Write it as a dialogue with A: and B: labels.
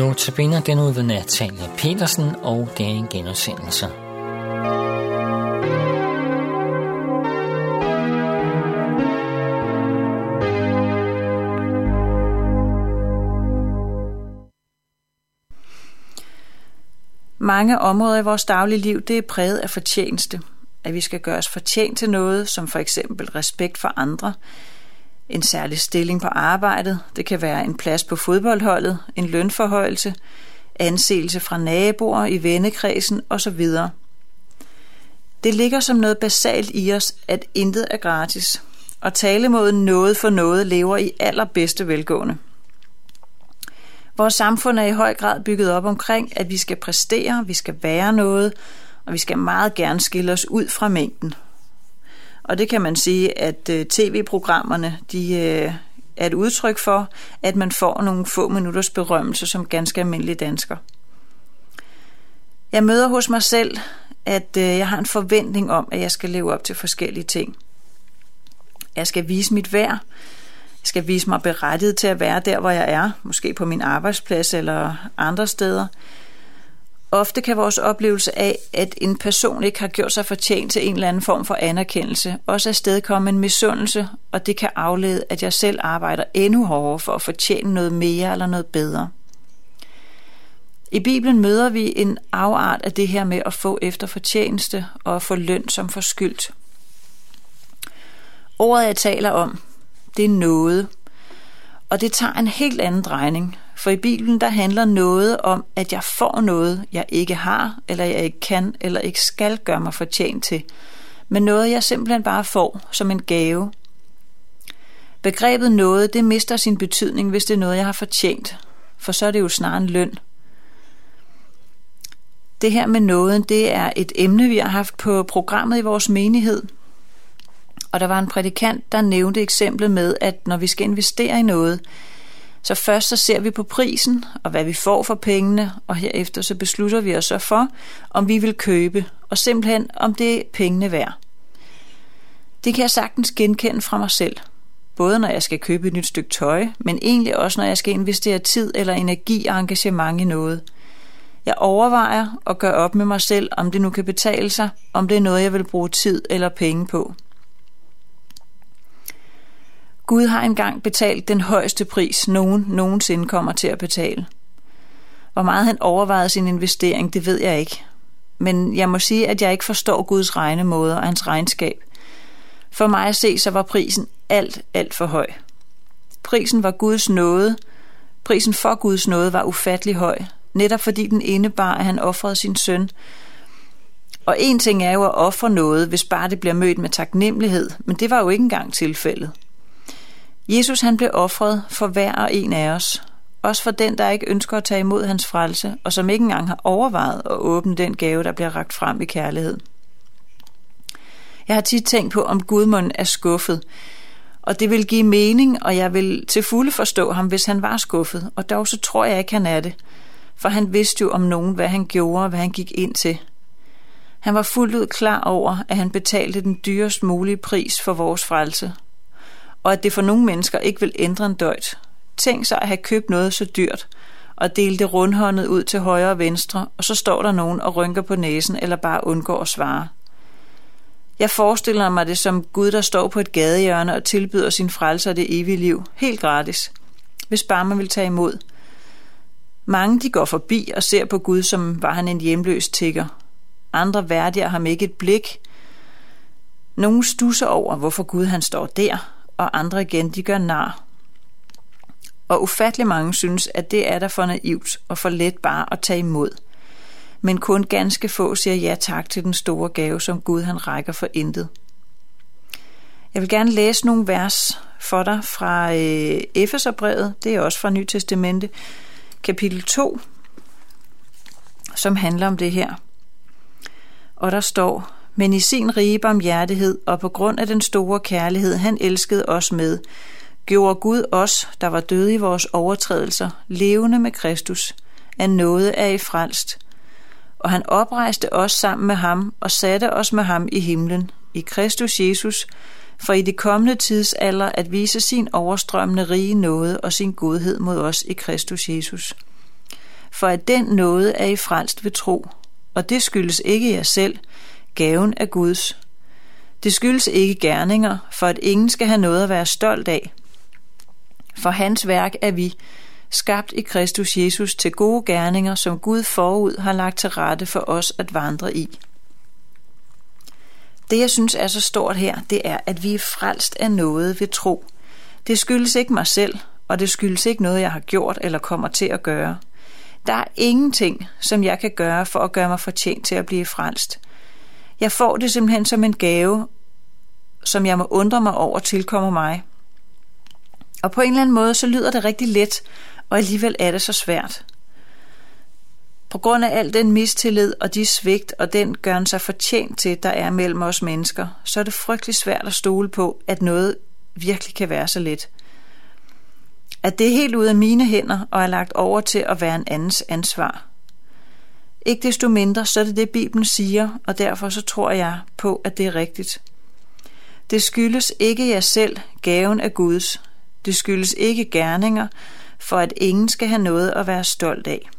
A: Nu tabiner den ud ved Natalia Petersen, og det er en genudsendelse.
B: Mange områder i vores daglige liv, det er præget af fortjeneste. At vi skal gøre os fortjent til noget, som for eksempel respekt for andre, en særlig stilling på arbejdet, det kan være en plads på fodboldholdet, en lønforhøjelse, anseelse fra naboer i vennekredsen osv. Det ligger som noget basalt i os, at intet er gratis, og talemåden noget for noget lever i allerbedste velgående. Vores samfund er i høj grad bygget op omkring, at vi skal præstere, vi skal være noget, og vi skal meget gerne skille os ud fra mængden. Og det kan man sige, at øh, tv-programmerne de øh, er et udtryk for, at man får nogle få minutters berømmelse som ganske almindelig dansker. Jeg møder hos mig selv, at øh, jeg har en forventning om, at jeg skal leve op til forskellige ting. Jeg skal vise mit værd. Jeg skal vise mig berettiget til at være der, hvor jeg er, måske på min arbejdsplads eller andre steder. Ofte kan vores oplevelse af, at en person ikke har gjort sig fortjent til en eller anden form for anerkendelse, også afstedkomme en misundelse, og det kan aflede, at jeg selv arbejder endnu hårdere for at fortjene noget mere eller noget bedre. I Bibelen møder vi en afart af det her med at få efter fortjeneste og at få løn som forskyldt. Ordet, jeg taler om, det er noget, og det tager en helt anden drejning, for i Bibelen der handler noget om, at jeg får noget, jeg ikke har, eller jeg ikke kan, eller ikke skal gøre mig fortjent til, men noget, jeg simpelthen bare får som en gave. Begrebet noget, det mister sin betydning, hvis det er noget, jeg har fortjent, for så er det jo snarere en løn. Det her med nåden, det er et emne, vi har haft på programmet i vores menighed. Og der var en prædikant, der nævnte eksemplet med, at når vi skal investere i noget, så først så ser vi på prisen og hvad vi får for pengene, og herefter så beslutter vi os så for, om vi vil købe, og simpelthen om det er pengene værd. Det kan jeg sagtens genkende fra mig selv. Både når jeg skal købe et nyt stykke tøj, men egentlig også når jeg skal investere tid eller energi og engagement i noget. Jeg overvejer og gør op med mig selv, om det nu kan betale sig, om det er noget, jeg vil bruge tid eller penge på. Gud har engang betalt den højeste pris, nogen nogensinde kommer til at betale. Hvor meget han overvejede sin investering, det ved jeg ikke. Men jeg må sige, at jeg ikke forstår Guds regnemåde og hans regnskab. For mig at se, så var prisen alt, alt for høj. Prisen var Guds nåde. Prisen for Guds nåde var ufattelig høj, netop fordi den indebar, at han offrede sin søn. Og en ting er jo at ofre noget, hvis bare det bliver mødt med taknemmelighed, men det var jo ikke engang tilfældet. Jesus han blev offret for hver og en af os, også for den, der ikke ønsker at tage imod hans frelse, og som ikke engang har overvejet at åbne den gave, der bliver ragt frem i kærlighed. Jeg har tit tænkt på, om Gudmund er skuffet, og det vil give mening, og jeg vil til fulde forstå ham, hvis han var skuffet, og dog så tror jeg ikke, han er det, for han vidste jo om nogen, hvad han gjorde og hvad han gik ind til. Han var fuldt ud klar over, at han betalte den dyrest mulige pris for vores frelse, og at det for nogle mennesker ikke vil ændre en døjt. Tænk sig at have købt noget så dyrt, og dele det rundhåndet ud til højre og venstre, og så står der nogen og rynker på næsen eller bare undgår at svare. Jeg forestiller mig det som Gud, der står på et gadehjørne og tilbyder sin frelser det evige liv, helt gratis, hvis bare man vil tage imod. Mange de går forbi og ser på Gud, som var han en hjemløs tigger. Andre værdiger ham ikke et blik. Nogle stusser over, hvorfor Gud han står der, og andre igen, de gør nar. Og ufattelig mange synes, at det er der for naivt og for let bare at tage imod. Men kun ganske få siger ja tak til den store gave, som Gud han rækker for intet. Jeg vil gerne læse nogle vers for dig fra øh, Efeserbrevet, det er også fra Nyt Testamente, kapitel 2, som handler om det her. Og der står, men i sin rige barmhjertighed og på grund af den store kærlighed, han elskede os med, gjorde Gud os, der var døde i vores overtrædelser, levende med Kristus, af noget er I frelst. Og han oprejste os sammen med ham og satte os med ham i himlen, i Kristus Jesus, for i de kommende tidsalder at vise sin overstrømmende rige nåde og sin godhed mod os i Kristus Jesus. for at den nåde er I frelst ved tro. Og det skyldes ikke jer selv, gaven er Guds. Det skyldes ikke gerninger, for at ingen skal have noget at være stolt af. For hans værk er vi, skabt i Kristus Jesus til gode gerninger, som Gud forud har lagt til rette for os at vandre i. Det, jeg synes er så stort her, det er, at vi er frelst af noget ved tro. Det skyldes ikke mig selv, og det skyldes ikke noget, jeg har gjort eller kommer til at gøre. Der er ingenting, som jeg kan gøre for at gøre mig fortjent til at blive frelst. Jeg får det simpelthen som en gave, som jeg må undre mig over tilkommer mig. Og på en eller anden måde, så lyder det rigtig let, og alligevel er det så svært. På grund af al den mistillid og de svigt og den gøren sig fortjent til, der er mellem os mennesker, så er det frygtelig svært at stole på, at noget virkelig kan være så let. At det er helt ud af mine hænder og er lagt over til at være en andens ansvar. Ikke desto mindre, så er det det, Bibelen siger, og derfor så tror jeg på, at det er rigtigt. Det skyldes ikke jer selv, gaven af Guds. Det skyldes ikke gerninger, for at ingen skal have noget at være stolt af.